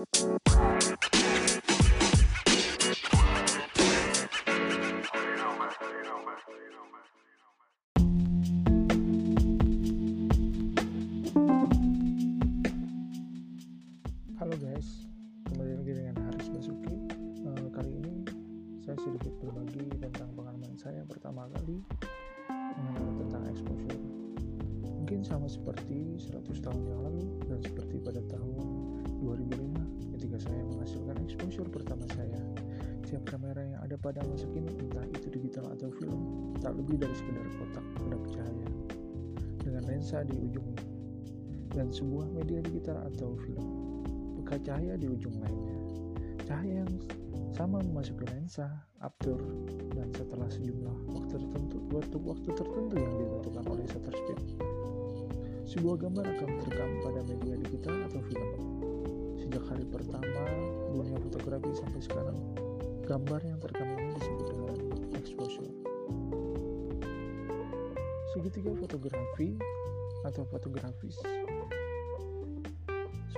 Halo guys, kembali lagi dengan Haris Basuki. Uh, kali ini saya sedikit berbagi tentang pengalaman saya pertama kali mengenal tentang exposure. Mungkin sama seperti 100 tahun yang lalu dan seperti pada tahun exposure pertama saya. Setiap kamera yang ada pada masa kini, entah itu digital atau film, tak lebih dari sekedar kotak kedap cahaya dengan lensa di ujungnya dan sebuah media digital atau film maka cahaya di ujung lainnya. Cahaya yang sama memasuki lensa, aperture, dan setelah sejumlah waktu tertentu, waktu, waktu tertentu yang ditentukan oleh shutter speed. Sebuah gambar akan terekam pada media digital atau film. Sejak hari pertama dunia fotografi sampai sekarang, gambar yang terekam disebut dengan exposure. Segitiga fotografi atau fotografis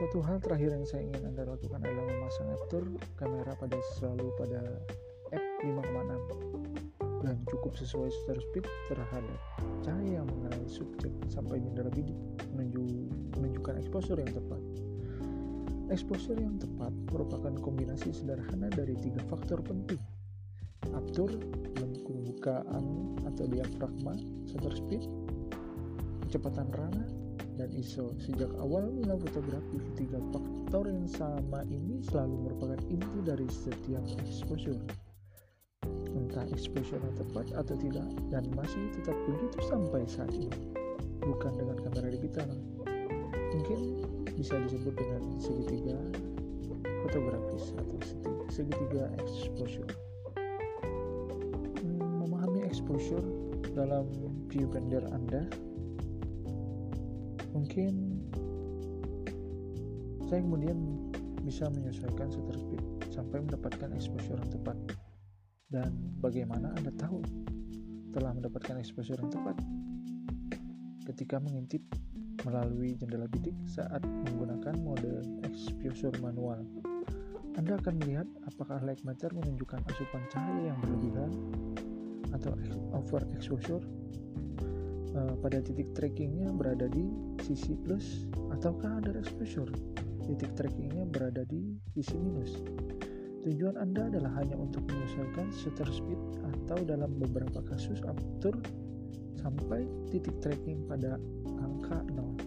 Suatu hal terakhir yang saya ingin Anda lakukan adalah memasang aperture kamera pada selalu pada f5,6 dan cukup sesuai shutter speed terhadap cahaya yang mengenai subjek sampai jendela bidik menunjuk, menunjukkan exposure yang tepat. Exposure yang tepat merupakan kombinasi sederhana dari tiga faktor penting. Aperture, pembukaan atau diafragma, shutter speed, kecepatan rana, dan ISO. Sejak awal mula fotografi, ketiga faktor yang sama ini selalu merupakan inti dari setiap exposure. Entah exposure yang tepat atau tidak, dan masih tetap begitu sampai saat ini. Bukan dengan kamera digital. Mungkin bisa disebut dengan segitiga fotografis atau segitiga exposure. Hmm, memahami exposure dalam viewfinder Anda mungkin saya kemudian bisa menyesuaikan shutter speed sampai mendapatkan exposure yang tepat dan bagaimana Anda tahu telah mendapatkan exposure yang tepat ketika mengintip melalui jendela bidik saat menggunakan mode exposure manual. Anda akan melihat apakah light meter menunjukkan asupan cahaya yang berlebihan atau over exposure uh, pada titik trackingnya berada di sisi plus ataukah ada exposure. Titik trackingnya berada di sisi minus. Tujuan anda adalah hanya untuk menyesuaikan shutter speed atau dalam beberapa kasus aperture sampai titik tracking pada angka 0